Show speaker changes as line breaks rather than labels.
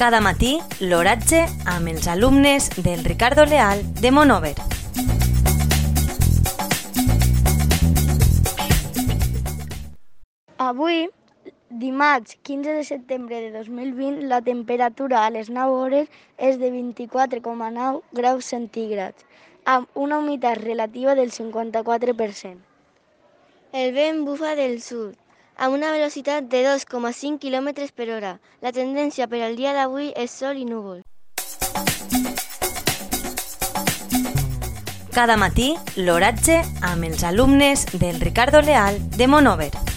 Cada matí, l'oratge amb els alumnes del Ricardo Leal de Monover.
Avui, dimarts 15 de setembre de 2020, la temperatura a les 9 hores és de 24,9 graus centígrads, amb una humitat relativa del 54%.
El vent bufa del sud, amb una velocitat de 2,5 km per hora. La tendència per al dia d'avui és sol i núvol.
Cada matí, l'oratge amb els alumnes del Ricardo Leal de Monover.